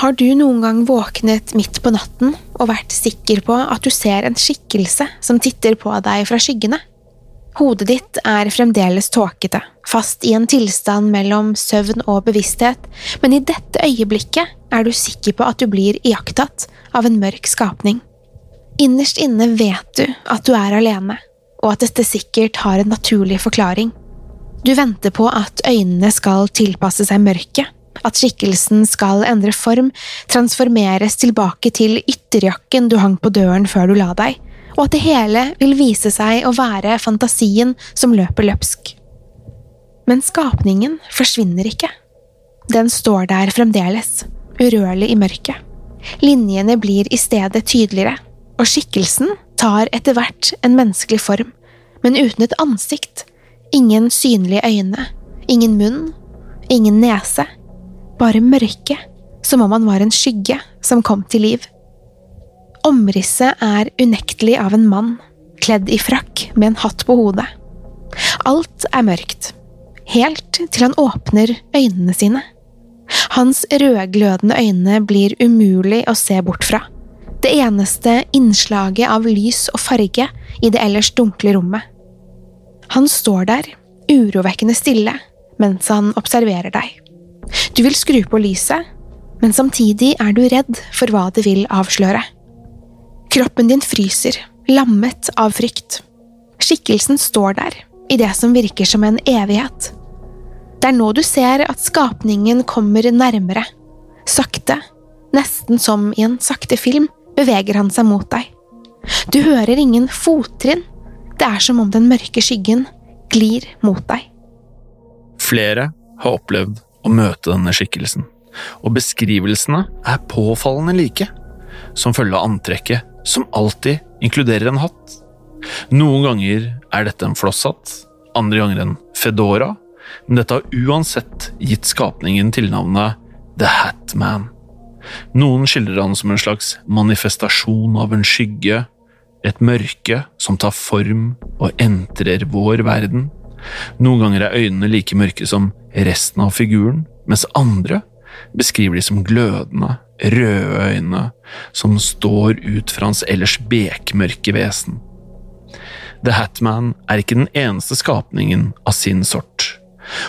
Har du noen gang våknet midt på natten og vært sikker på at du ser en skikkelse som titter på deg fra skyggene? Hodet ditt er fremdeles tåkete, fast i en tilstand mellom søvn og bevissthet, men i dette øyeblikket er du sikker på at du blir iakttatt av en mørk skapning. Innerst inne vet du at du er alene, og at dette sikkert har en naturlig forklaring. Du venter på at øynene skal tilpasse seg mørket, at skikkelsen skal endre form, transformeres tilbake til ytterjakken du hang på døren før du la deg, og at det hele vil vise seg å være fantasien som løper løpsk. Men skapningen forsvinner ikke. Den står der fremdeles, urørlig i mørket. Linjene blir i stedet tydeligere, og skikkelsen tar etter hvert en menneskelig form, men uten et ansikt, ingen synlige øyne, ingen munn, ingen nese bare mørke, som om han var en skygge som kom til liv. Omrisset er unektelig av en mann, kledd i frakk med en hatt på hodet. Alt er mørkt, helt til han åpner øynene sine. Hans rødglødende øyne blir umulig å se bort fra, det eneste innslaget av lys og farge i det ellers dunkle rommet. Han står der, urovekkende stille, mens han observerer deg. Du vil skru på lyset, men samtidig er du redd for hva det vil avsløre. Kroppen din fryser, lammet av frykt. Skikkelsen står der, i det som virker som en evighet. Det er nå du ser at skapningen kommer nærmere. Sakte, nesten som i en sakte film, beveger han seg mot deg. Du hører ingen fottrinn, det er som om den mørke skyggen glir mot deg. Flere har opplevd å møte denne skikkelsen, og beskrivelsene er påfallende like, som følge av antrekket, som alltid inkluderer en hatt. Noen ganger er dette en flosshatt, andre ganger en fedora, men dette har uansett gitt skapningen tilnavnet The Hat Man. Noen skildrer han som en slags manifestasjon av en skygge, et mørke som tar form og entrer vår verden. Noen ganger er øynene like mørke som resten av figuren, mens andre beskriver de som glødende, røde øyne som står ut fra hans ellers bekmørke vesen. The Hatman er ikke den eneste skapningen av sin sort.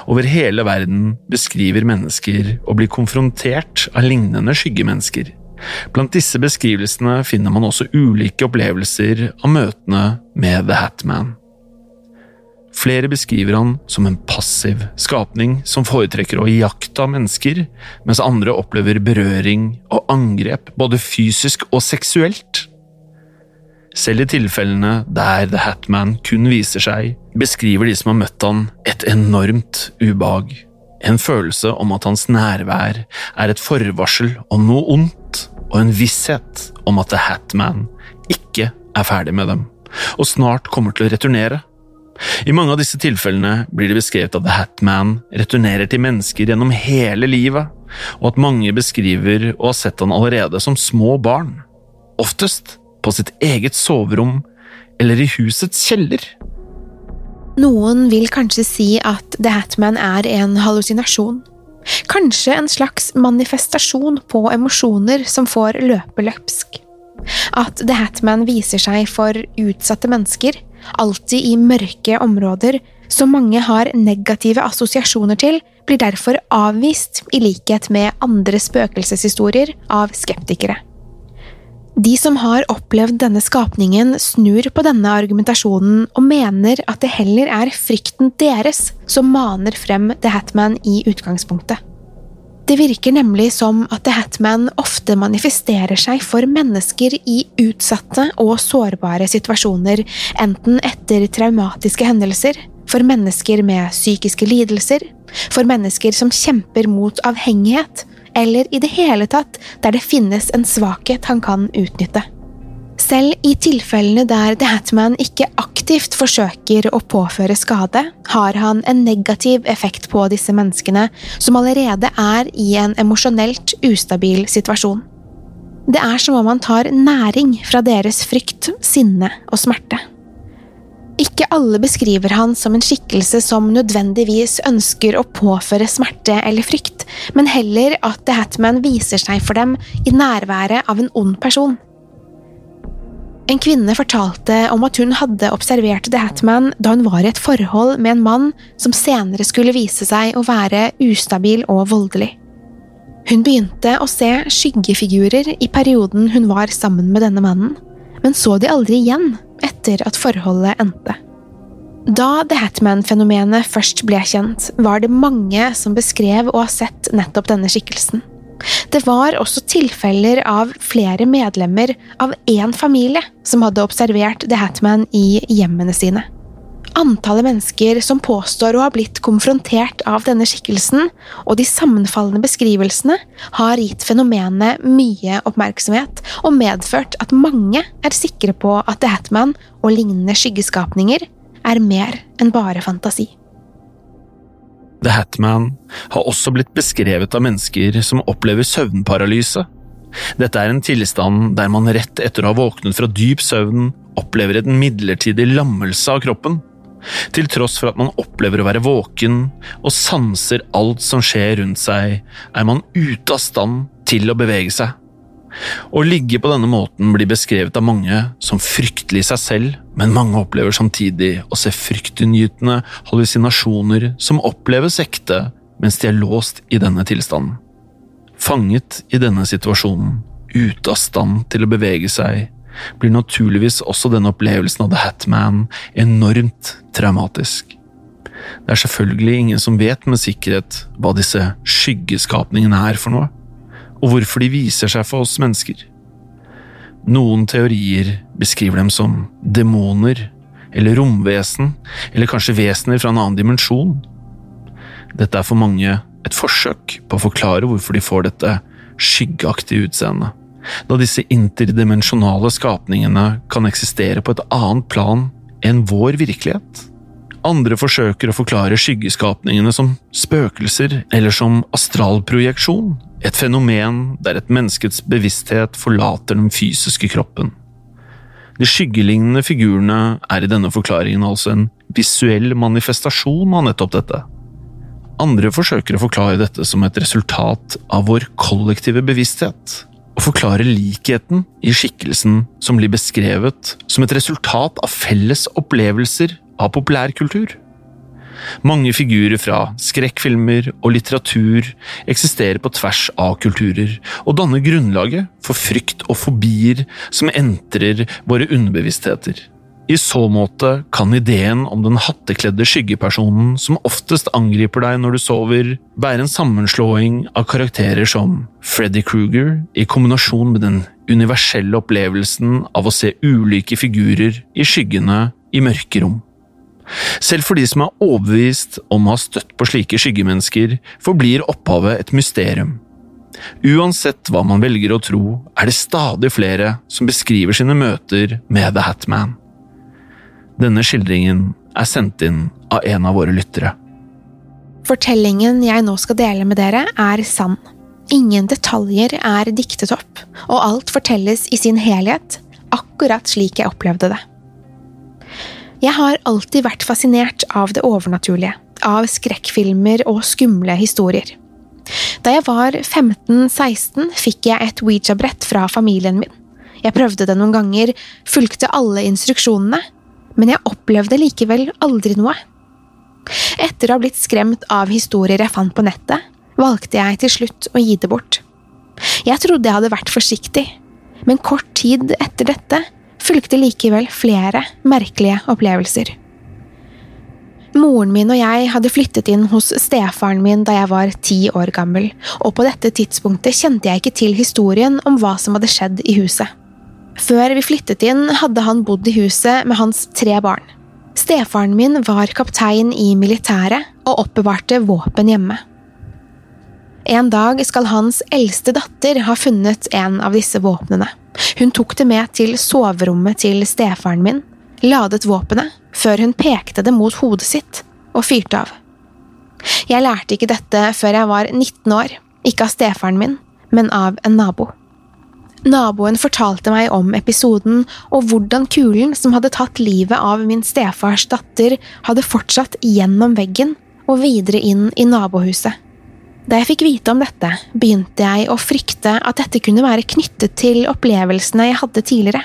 Over hele verden beskriver mennesker å bli konfrontert av lignende skyggemennesker. Blant disse beskrivelsene finner man også ulike opplevelser av møtene med The Hatman. Flere beskriver han som en passiv skapning som foretrekker å iaktta mennesker, mens andre opplever berøring og angrep, både fysisk og seksuelt. Selv i tilfellene der The Hatman kun viser seg, beskriver de som har møtt han et enormt ubehag. En følelse om at hans nærvær er et forvarsel om noe ondt, og en visshet om at The Hatman ikke er ferdig med dem, og snart kommer til å returnere. I mange av disse tilfellene blir det beskrevet at The Hatman returnerer til mennesker gjennom hele livet, og at mange beskriver å ha sett han allerede som små barn, oftest på sitt eget soverom eller i husets kjeller. Noen vil kanskje si at The Hatman er en hallusinasjon. Kanskje en slags manifestasjon på emosjoner som får løpe løpsk. At The Hatman viser seg for utsatte mennesker, alltid i mørke områder som mange har negative assosiasjoner til, blir derfor avvist i likhet med andre spøkelseshistorier av skeptikere. De som har opplevd denne skapningen, snur på denne argumentasjonen og mener at det heller er frykten deres som maner frem The Hatman i utgangspunktet. Det virker nemlig som at The Hatman ofte manifesterer seg for mennesker i utsatte og sårbare situasjoner, enten etter traumatiske hendelser, for mennesker med psykiske lidelser, for mennesker som kjemper mot avhengighet, eller i det hele tatt der det finnes en svakhet han kan utnytte. Selv i tilfellene der The Hatman ikke aktivt forsøker å påføre skade, har han en negativ effekt på disse menneskene som allerede er i en emosjonelt ustabil situasjon. Det er som om han tar næring fra deres frykt, sinne og smerte. Ikke alle beskriver han som en skikkelse som nødvendigvis ønsker å påføre smerte eller frykt, men heller at The Hatman viser seg for dem i nærværet av en ond person. En kvinne fortalte om at hun hadde observert The Hatman da hun var i et forhold med en mann som senere skulle vise seg å være ustabil og voldelig. Hun begynte å se skyggefigurer i perioden hun var sammen med denne mannen, men så de aldri igjen etter at forholdet endte. Da The Hatman-fenomenet først ble kjent, var det mange som beskrev å ha sett nettopp denne skikkelsen. Det var også tilfeller av flere medlemmer av én familie som hadde observert The Hatman i hjemmene sine. Antallet mennesker som påstår å ha blitt konfrontert av denne skikkelsen, og de sammenfallende beskrivelsene, har gitt fenomenet mye oppmerksomhet og medført at mange er sikre på at The Hatman og lignende skyggeskapninger er mer enn bare fantasi. The Hatman har også blitt beskrevet av mennesker som opplever søvnparalyse. Dette er en tilstand der man rett etter å ha våknet fra dyp søvn opplever en midlertidig lammelse av kroppen. Til tross for at man opplever å være våken og sanser alt som skjer rundt seg, er man ute av stand til å bevege seg. Å ligge på denne måten blir beskrevet av mange som fryktelig i seg selv, men mange opplever samtidig å se fryktinngytende hallusinasjoner som oppleves ekte mens de er låst i denne tilstanden. Fanget i denne situasjonen, ute av stand til å bevege seg, blir naturligvis også denne opplevelsen av The Hatman enormt traumatisk. Det er selvfølgelig ingen som vet med sikkerhet hva disse skyggeskapningene er for noe, og hvorfor de viser seg for oss mennesker. Noen teorier beskriver dem som demoner, eller romvesen, eller kanskje vesener fra en annen dimensjon. Dette er for mange et forsøk på å forklare hvorfor de får dette skyggeaktige utseendet da disse interdimensjonale skapningene kan eksistere på et annet plan enn vår virkelighet. Andre forsøker å forklare skyggeskapningene som spøkelser eller som astralprojeksjon, et fenomen der et menneskets bevissthet forlater den fysiske kroppen. De skyggelignende figurene er i denne forklaringen altså en visuell manifestasjon av nettopp dette. Andre forsøker å forklare dette som et resultat av vår kollektive bevissthet, og forklare likheten i skikkelsen som blir beskrevet som et resultat av felles opplevelser av populærkultur. Mange figurer fra skrekkfilmer og litteratur eksisterer på tvers av kulturer, og danner grunnlaget for frykt og fobier som entrer våre underbevisstheter. I så måte kan ideen om den hattekledde skyggepersonen som oftest angriper deg når du sover, være en sammenslåing av karakterer som Freddy Kruger i kombinasjon med den universelle opplevelsen av å se ulike figurer i skyggene i mørke rom. Selv for de som er overbevist om å ha støtt på slike skyggemennesker, forblir opphavet et mysterium. Uansett hva man velger å tro, er det stadig flere som beskriver sine møter med The Hatman. Denne skildringen er sendt inn av en av våre lyttere. Fortellingen jeg nå skal dele med dere, er sann. Ingen detaljer er diktet opp, og alt fortelles i sin helhet, akkurat slik jeg opplevde det. Jeg har alltid vært fascinert av det overnaturlige, av skrekkfilmer og skumle historier. Da jeg var 15–16, fikk jeg et Ouija-brett fra familien min. Jeg prøvde det noen ganger, fulgte alle instruksjonene, men jeg opplevde likevel aldri noe. Etter å ha blitt skremt av historier jeg fant på nettet, valgte jeg til slutt å gi det bort. Jeg trodde jeg hadde vært forsiktig, men kort tid etter dette fulgte likevel flere merkelige opplevelser. Moren min og jeg hadde flyttet inn hos stefaren min da jeg var ti år gammel, og på dette tidspunktet kjente jeg ikke til historien om hva som hadde skjedd i huset. Før vi flyttet inn, hadde han bodd i huset med hans tre barn. Stefaren min var kaptein i militæret og oppbevarte våpen hjemme. En dag skal hans eldste datter ha funnet en av disse våpnene. Hun tok det med til soverommet til stefaren min, ladet våpenet, før hun pekte det mot hodet sitt og fyrte av. Jeg lærte ikke dette før jeg var 19 år, ikke av stefaren min, men av en nabo. Naboen fortalte meg om episoden og hvordan kulen som hadde tatt livet av min stefars datter, hadde fortsatt gjennom veggen og videre inn i nabohuset. Da jeg fikk vite om dette, begynte jeg å frykte at dette kunne være knyttet til opplevelsene jeg hadde tidligere.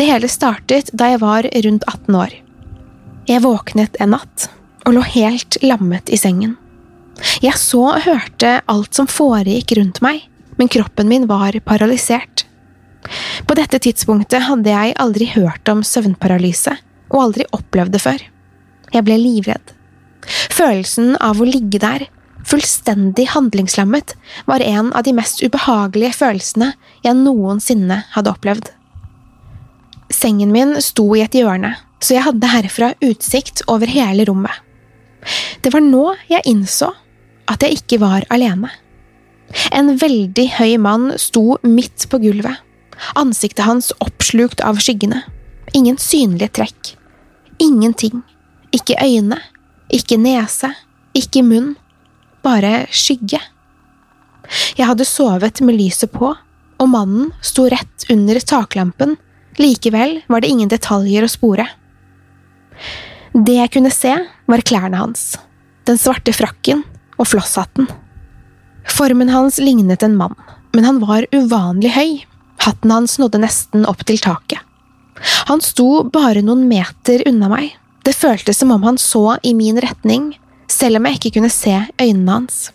Det hele startet da jeg var rundt 18 år. Jeg våknet en natt og lå helt lammet i sengen. Jeg så og hørte alt som foregikk rundt meg, men kroppen min var paralysert. På dette tidspunktet hadde jeg aldri hørt om søvnparalyse, og aldri opplevd det før. Jeg ble livredd. Følelsen av å ligge der, fullstendig handlingslammet, var en av de mest ubehagelige følelsene jeg noensinne hadde opplevd. Sengen min sto i et hjørne, så jeg hadde herfra utsikt over hele rommet. Det var nå jeg innså at jeg ikke var alene. En veldig høy mann sto midt på gulvet, ansiktet hans oppslukt av skyggene. Ingen synlige trekk. Ingenting. Ikke øyne, ikke nese, ikke munn. Bare skygge. Jeg hadde sovet med lyset på, og mannen sto rett under taklampen, likevel var det ingen detaljer å spore. Det jeg kunne se, var klærne hans, den svarte frakken og flosshatten. Formen hans lignet en mann, men han var uvanlig høy, hatten hans nådde nesten opp til taket. Han sto bare noen meter unna meg, det føltes som om han så i min retning, selv om jeg ikke kunne se øynene hans.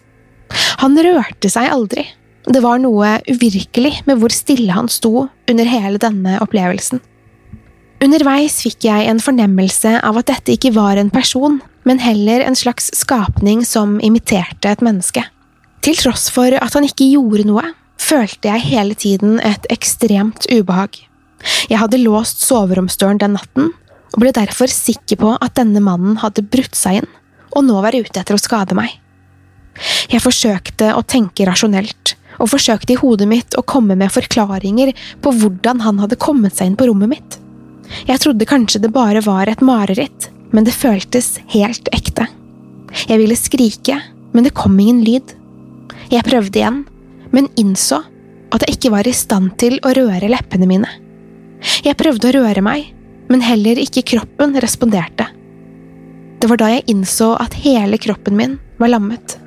Han rørte seg aldri, det var noe uvirkelig med hvor stille han sto under hele denne opplevelsen. Underveis fikk jeg en fornemmelse av at dette ikke var en person, men heller en slags skapning som imiterte et menneske. Til tross for at han ikke gjorde noe, følte jeg hele tiden et ekstremt ubehag. Jeg hadde låst soveromsdøren den natten, og ble derfor sikker på at denne mannen hadde brutt seg inn, og nå var ute etter å skade meg. Jeg forsøkte å tenke rasjonelt, og forsøkte i hodet mitt å komme med forklaringer på hvordan han hadde kommet seg inn på rommet mitt. Jeg trodde kanskje det bare var et mareritt, men det føltes helt ekte. Jeg ville skrike, men det kom ingen lyd. Jeg prøvde igjen, men innså at jeg ikke var i stand til å røre leppene mine. Jeg prøvde å røre meg, men heller ikke kroppen responderte. Det var da jeg innså at hele kroppen min var lammet.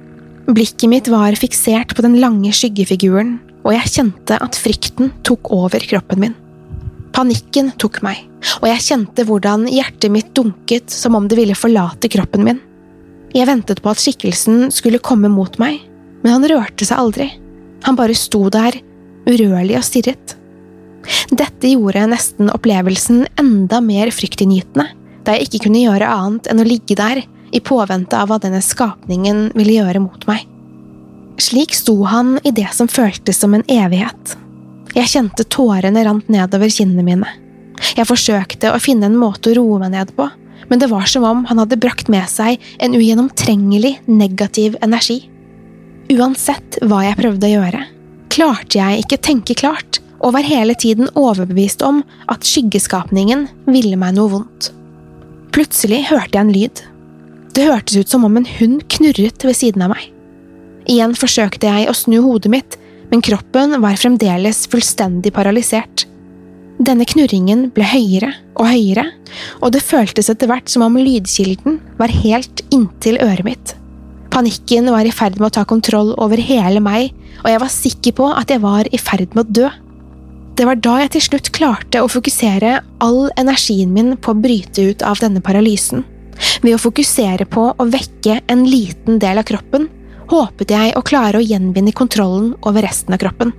Blikket mitt var fiksert på den lange skyggefiguren, og jeg kjente at frykten tok over kroppen min. Panikken tok meg, og jeg kjente hvordan hjertet mitt dunket som om det ville forlate kroppen min. Jeg ventet på at skikkelsen skulle komme mot meg, men han rørte seg aldri. Han bare sto der, urørlig og stirret. Dette gjorde nesten opplevelsen enda mer fryktinngytende, da jeg ikke kunne gjøre annet enn å ligge der i påvente av hva denne skapningen ville gjøre mot meg. Slik sto han i det som føltes som en evighet. Jeg kjente tårene rant nedover kinnene mine. Jeg forsøkte å finne en måte å roe meg ned på, men det var som om han hadde brakt med seg en ugjennomtrengelig negativ energi. Uansett hva jeg prøvde å gjøre, klarte jeg ikke tenke klart, og var hele tiden overbevist om at skyggeskapningen ville meg noe vondt. Plutselig hørte jeg en lyd. Det hørtes ut som om en hund knurret ved siden av meg. Igjen forsøkte jeg å snu hodet mitt, men kroppen var fremdeles fullstendig paralysert. Denne knurringen ble høyere og høyere, og det føltes etter hvert som om lydkilden var helt inntil øret mitt. Panikken var i ferd med å ta kontroll over hele meg, og jeg var sikker på at jeg var i ferd med å dø. Det var da jeg til slutt klarte å fokusere all energien min på å bryte ut av denne paralysen. Ved å fokusere på å vekke en liten del av kroppen, håpet jeg å klare å gjenvinne kontrollen over resten av kroppen.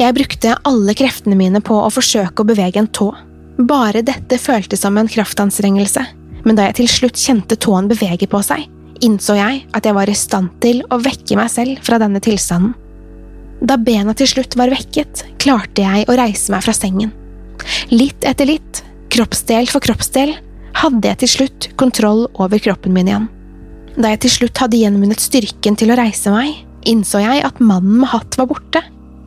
Jeg brukte alle kreftene mine på å forsøke å bevege en tå. Bare dette føltes som en kraftanstrengelse, men da jeg til slutt kjente tåen bevege på seg, innså jeg at jeg var i stand til å vekke meg selv fra denne tilstanden. Da bena til slutt var vekket, klarte jeg å reise meg fra sengen. Litt etter litt, kroppsdel for kroppsdel, hadde jeg til slutt kontroll over kroppen min igjen. Da jeg til slutt hadde gjenvunnet styrken til å reise meg, innså jeg at mannen med hatt var borte.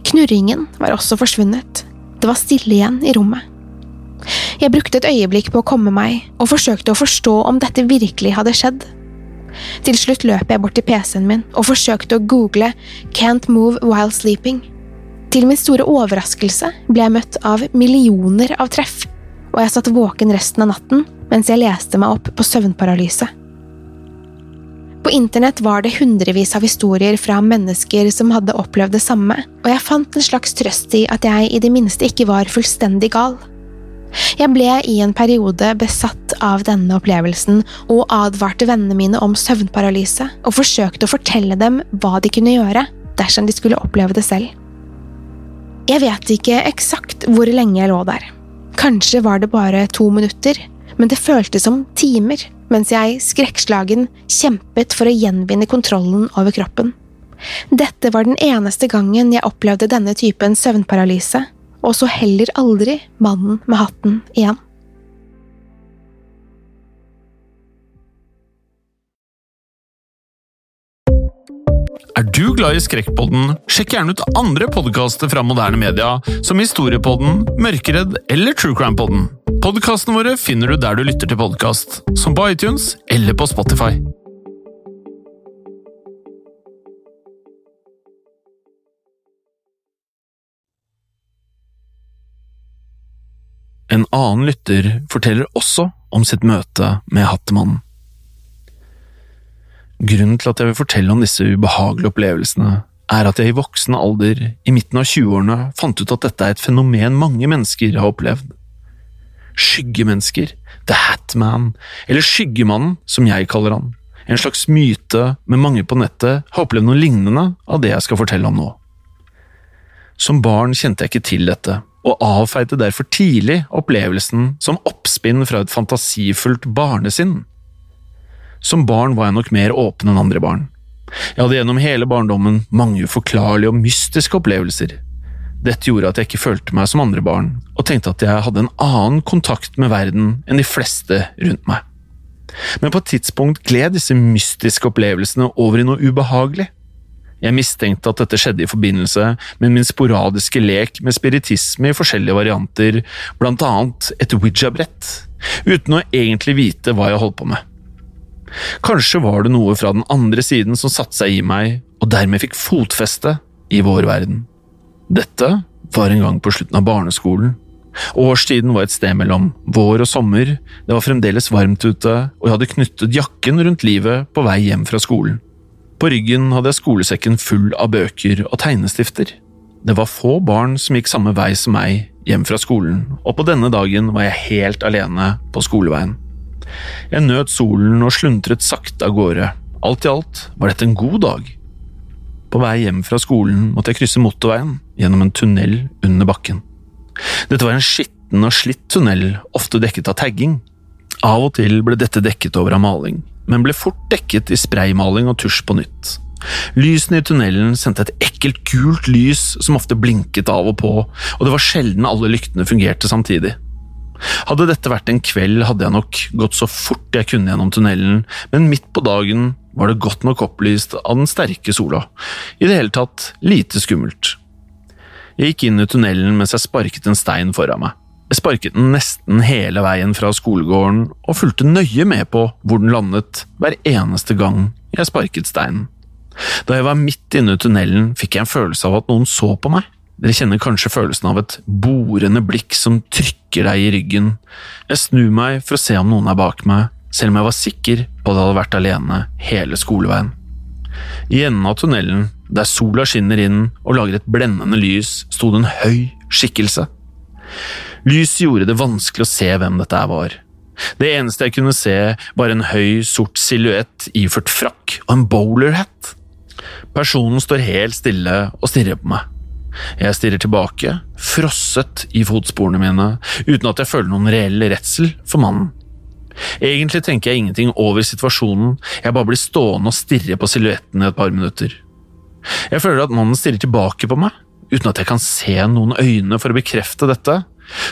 Knurringen var også forsvunnet. Det var stille igjen i rommet. Jeg brukte et øyeblikk på å komme meg, og forsøkte å forstå om dette virkelig hadde skjedd. Til slutt løp jeg bort til PC-en min og forsøkte å google Can't move while sleeping. Til min store overraskelse ble jeg møtt av millioner av treff, og jeg satt våken resten av natten mens jeg leste meg opp på søvnparalyse. På internett var det hundrevis av historier fra mennesker som hadde opplevd det samme, og jeg fant en slags trøst i at jeg i det minste ikke var fullstendig gal. Jeg ble i en periode besatt av denne opplevelsen og advarte vennene mine om søvnparalyse og forsøkte å fortelle dem hva de kunne gjøre dersom de skulle oppleve det selv. Jeg vet ikke eksakt hvor lenge jeg lå der. Kanskje var det bare to minutter, men det føltes som timer mens jeg, skrekkslagen, kjempet for å gjenvinne kontrollen over kroppen. Dette var den eneste gangen jeg opplevde denne typen søvnparalyse, og så heller aldri mannen med hatten igjen. Er du glad i Skrekkpodden, sjekk gjerne ut andre podkaster fra moderne media, som Historiepodden, Mørkeredd eller True. Podkastene våre finner du der du lytter til podkast, som på iTunes eller på Spotify. En annen lytter forteller også om sitt møte med Hattemannen. Grunnen til at jeg vil fortelle om disse ubehagelige opplevelsene, er at jeg i voksen alder, i midten av 20-årene, fant ut at dette er et fenomen mange mennesker har opplevd. Skyggemennesker, The Hatman, eller Skyggemannen, som jeg kaller han, en slags myte, men mange på nettet har opplevd noe lignende av det jeg skal fortelle om nå. Som barn kjente jeg ikke til dette, og avfeide derfor tidlig opplevelsen som oppspinn fra et fantasifullt barnesinn. Som barn var jeg nok mer åpen enn andre barn. Jeg hadde gjennom hele barndommen mange uforklarlige og mystiske opplevelser. Dette gjorde at jeg ikke følte meg som andre barn, og tenkte at jeg hadde en annen kontakt med verden enn de fleste rundt meg. Men på et tidspunkt gled disse mystiske opplevelsene over i noe ubehagelig. Jeg mistenkte at dette skjedde i forbindelse med min sporadiske lek med spiritisme i forskjellige varianter, blant annet et Ouija-brett, uten å egentlig vite hva jeg holdt på med. Kanskje var det noe fra den andre siden som satte seg i meg, og dermed fikk fotfeste i vår verden. Dette var en gang på slutten av barneskolen. Årstiden var et sted mellom vår og sommer, det var fremdeles varmt ute, og jeg hadde knyttet jakken rundt livet på vei hjem fra skolen. På ryggen hadde jeg skolesekken full av bøker og tegnestifter. Det var få barn som gikk samme vei som meg hjem fra skolen, og på denne dagen var jeg helt alene på skoleveien. Jeg nøt solen og sluntret sakte av gårde. Alt i alt var dette en god dag. På vei hjem fra skolen måtte jeg krysse motorveien gjennom en tunnel under bakken. Dette var en skitten og slitt tunnel, ofte dekket av tagging. Av og til ble dette dekket over av maling, men ble fort dekket i spraymaling og tusj på nytt. Lysene i tunnelen sendte et ekkelt gult lys som ofte blinket av og på, og det var sjelden alle lyktene fungerte samtidig. Hadde dette vært en kveld, hadde jeg nok gått så fort jeg kunne gjennom tunnelen, men midt på dagen var det godt nok opplyst av den sterke sola. I det hele tatt lite skummelt. Jeg gikk inn i tunnelen mens jeg sparket en stein foran meg. Jeg sparket den nesten hele veien fra skolegården og fulgte nøye med på hvor den landet hver eneste gang jeg sparket steinen. Da jeg var midt inne i tunnelen, fikk jeg en følelse av at noen så på meg. Dere kjenner kanskje følelsen av et borende blikk som trykker deg i ryggen. Jeg snur meg for å se om noen er bak meg, selv om jeg var sikker på at jeg hadde vært alene hele skoleveien. I enden av tunnelen, der sola skinner inn og lager et blendende lys, sto det en høy skikkelse. Lyset gjorde det vanskelig å se hvem dette var. Det eneste jeg kunne se, var en høy, sort silhuett iført frakk og en bowlerhatt. Personen står helt stille og stirrer på meg. Jeg stirrer tilbake, frosset i fotsporene mine, uten at jeg føler noen reell redsel for mannen. Egentlig tenker jeg ingenting over situasjonen, jeg bare blir stående og stirre på silhuetten i et par minutter. Jeg føler at mannen stirrer tilbake på meg, uten at jeg kan se noen øyne for å bekrefte dette.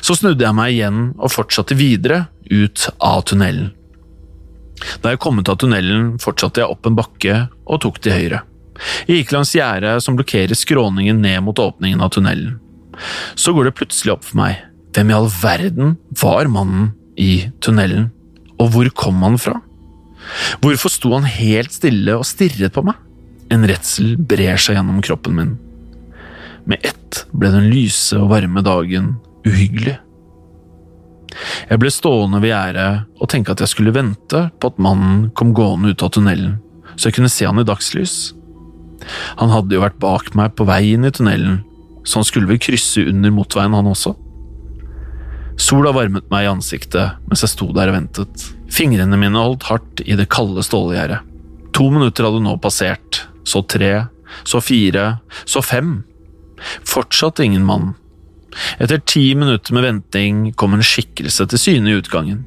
Så snudde jeg meg igjen og fortsatte videre ut av tunnelen. Da jeg kom ut av tunnelen, fortsatte jeg opp en bakke og tok til høyre. Jeg gikk langs gjerdet som blokkerer skråningen ned mot åpningen av tunnelen. Så går det plutselig opp for meg hvem i all verden var mannen i tunnelen, og hvor kom han fra? Hvorfor sto han helt stille og stirret på meg? En redsel brer seg gjennom kroppen min. Med ett ble den lyse og varme dagen uhyggelig. Jeg ble stående ved gjerdet og tenke at jeg skulle vente på at mannen kom gående ut av tunnelen, så jeg kunne se han i dagslys. Han hadde jo vært bak meg på vei inn i tunnelen, så han skulle vel krysse under motveien, han også. Sola varmet meg i ansiktet mens jeg sto der og ventet. Fingrene mine holdt hardt i det kalde stålgjerdet. To minutter hadde nå passert, så tre, så fire, så fem. Fortsatt ingen mann. Etter ti minutter med venting kom en skikkelse til syne i utgangen.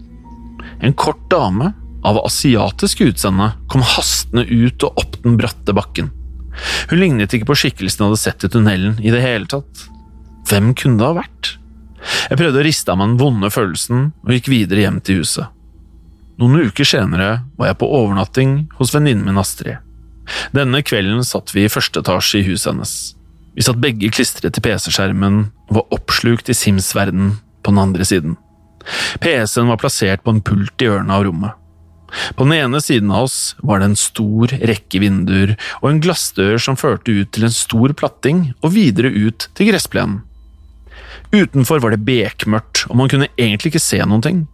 En kort dame av asiatisk utseende kom hastende ut og opp den bratte bakken. Hun lignet ikke på skikkelsen jeg hadde sett i tunnelen i det hele tatt. Hvem kunne det ha vært? Jeg prøvde å riste av meg den vonde følelsen og gikk videre hjem til huset. Noen uker senere var jeg på overnatting hos venninnen min Astrid. Denne kvelden satt vi i første etasje i huset hennes. Vi satt begge klistret til PC-skjermen og var oppslukt i Sims-verdenen på den andre siden. PC-en var plassert på en pult i hjørnet av rommet. På den ene siden av oss var det en stor rekke vinduer og en glassdør som førte ut til en stor platting og videre ut til gressplenen. Utenfor var det bekmørkt, og man kunne egentlig ikke se noen ting.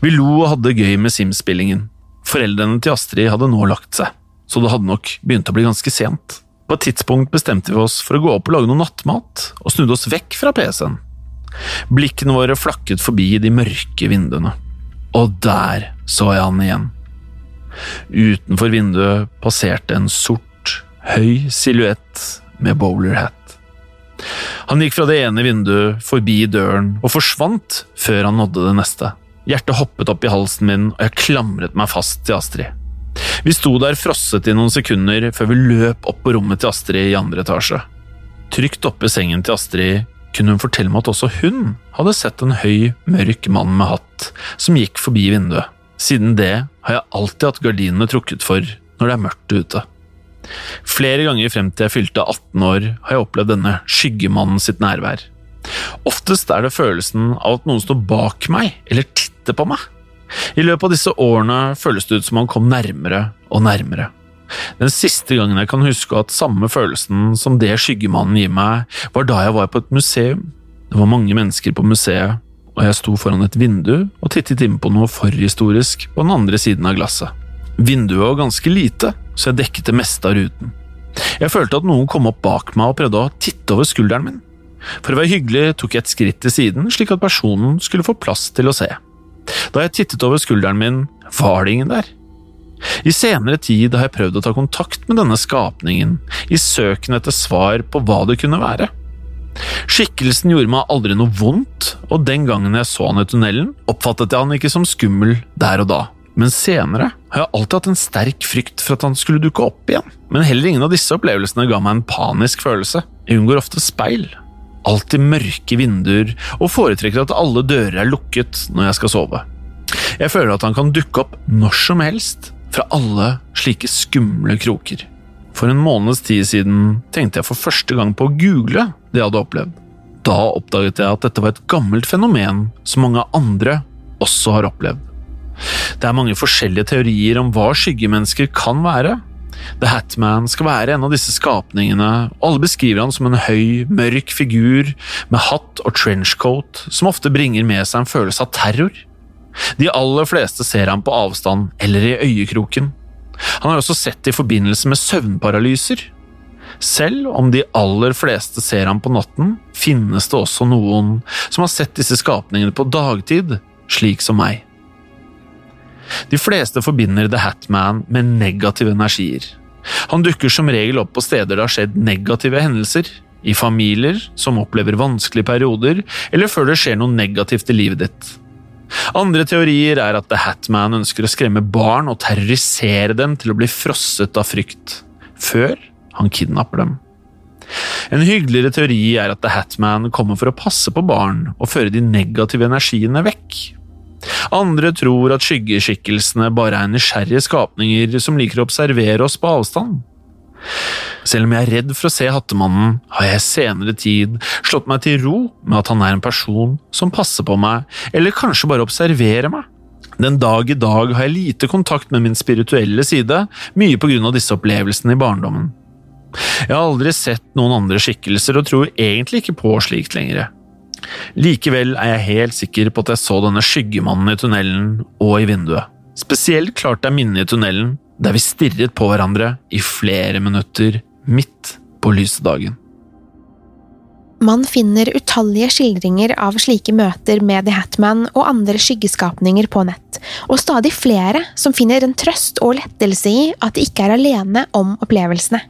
Vi lo og hadde gøy med Sims-spillingen. Foreldrene til Astrid hadde nå lagt seg, så det hadde nok begynt å bli ganske sent. På et tidspunkt bestemte vi oss for å gå opp og lage noe nattmat, og snudde oss vekk fra PC-en. Blikkene våre flakket forbi de mørke vinduene. Og der så jeg han igjen. Utenfor vinduet passerte en sort, høy silhuett med bowlerhat. Han gikk fra det ene vinduet, forbi døren og forsvant før han nådde det neste. Hjertet hoppet opp i halsen min, og jeg klamret meg fast til Astrid. Vi sto der frosset i noen sekunder før vi løp opp på rommet til Astrid i andre etasje. Trygt oppe i sengen til Astrid kunne hun fortelle meg at også hun hadde sett en høy, mørk mann med hatt som gikk forbi vinduet. Siden det har jeg alltid hatt gardinene trukket for når det er mørkt ute. Flere ganger frem til jeg fylte 18 år har jeg opplevd denne skyggemannen sitt nærvær. Oftest er det følelsen av at noen står bak meg eller titter på meg. I løpet av disse årene føles det ut som han kom nærmere og nærmere. Den siste gangen jeg kan huske at samme følelsen som det skyggemannen gir meg, var da jeg var på et museum. Det var mange mennesker på museet, og jeg sto foran et vindu og tittet inn på noe forhistorisk på den andre siden av glasset. Vinduet var ganske lite, så jeg dekket det meste av ruten. Jeg følte at noen kom opp bak meg og prøvde å titte over skulderen min. For å være hyggelig tok jeg et skritt til siden, slik at personen skulle få plass til å se. Da jeg tittet over skulderen min, var det ingen der. I senere tid har jeg prøvd å ta kontakt med denne skapningen, i søken etter svar på hva det kunne være. Skikkelsen gjorde meg aldri noe vondt, og den gangen jeg så han i tunnelen, oppfattet jeg han ikke som skummel der og da. Men senere har jeg alltid hatt en sterk frykt for at han skulle dukke opp igjen. Men heller ingen av disse opplevelsene ga meg en panisk følelse. Jeg unngår ofte speil. Alltid mørke vinduer, og foretrekker at alle dører er lukket når jeg skal sove. Jeg føler at han kan dukke opp når som helst, fra alle slike skumle kroker. For en måneds tid siden tenkte jeg for første gang på å google det jeg hadde opplevd. Da oppdaget jeg at dette var et gammelt fenomen som mange andre også har opplevd. Det er mange forskjellige teorier om hva skyggemennesker kan være. The Hatman skal være en av disse skapningene, og alle beskriver han som en høy, mørk figur med hatt og trenchcoat som ofte bringer med seg en følelse av terror. De aller fleste ser ham på avstand eller i øyekroken. Han har også sett i forbindelse med søvnparalyser. Selv om de aller fleste ser ham på natten, finnes det også noen som har sett disse skapningene på dagtid, slik som meg. De fleste forbinder The Hatman med negative energier. Han dukker som regel opp på steder det har skjedd negative hendelser, i familier som opplever vanskelige perioder, eller før det skjer noe negativt i livet ditt. Andre teorier er at The Hatman ønsker å skremme barn og terrorisere dem til å bli frosset av frykt, før han kidnapper dem. En hyggeligere teori er at The Hatman kommer for å passe på barn og føre de negative energiene vekk. Andre tror at skyggeskikkelsene bare er nysgjerrige skapninger som liker å observere oss på avstand. Selv om jeg er redd for å se Hattemannen, har jeg senere tid slått meg til ro med at han er en person som passer på meg, eller kanskje bare observerer meg. Den dag i dag har jeg lite kontakt med min spirituelle side, mye på grunn av disse opplevelsene i barndommen. Jeg har aldri sett noen andre skikkelser og tror egentlig ikke på slikt lenger. Likevel er jeg helt sikker på at jeg så denne skyggemannen i tunnelen og i vinduet. Spesielt klart det er minnet i tunnelen, der vi stirret på hverandre i flere minutter midt på lysedagen. Man finner utallige skildringer av slike møter med The Hatman og andre skyggeskapninger på nett, og stadig flere som finner en trøst og lettelse i at de ikke er alene om opplevelsene.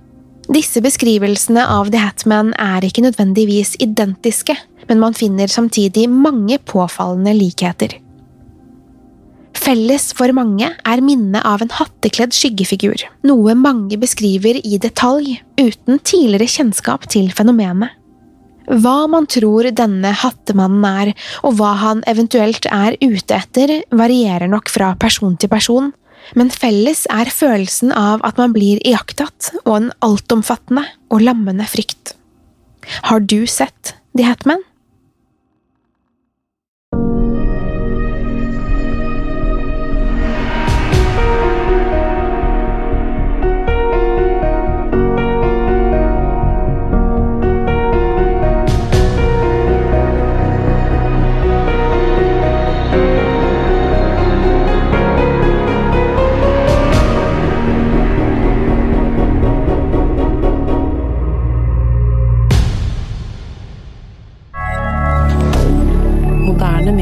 Disse beskrivelsene av The Hatman er ikke nødvendigvis identiske, men man finner samtidig mange påfallende likheter. Felles for mange er minnet av en hattekledd skyggefigur, noe mange beskriver i detalj, uten tidligere kjennskap til fenomenet. Hva man tror denne hattemannen er, og hva han eventuelt er ute etter, varierer nok fra person til person, men felles er følelsen av at man blir iakttatt og en altomfattende og lammende frykt. Har du sett The Hatman?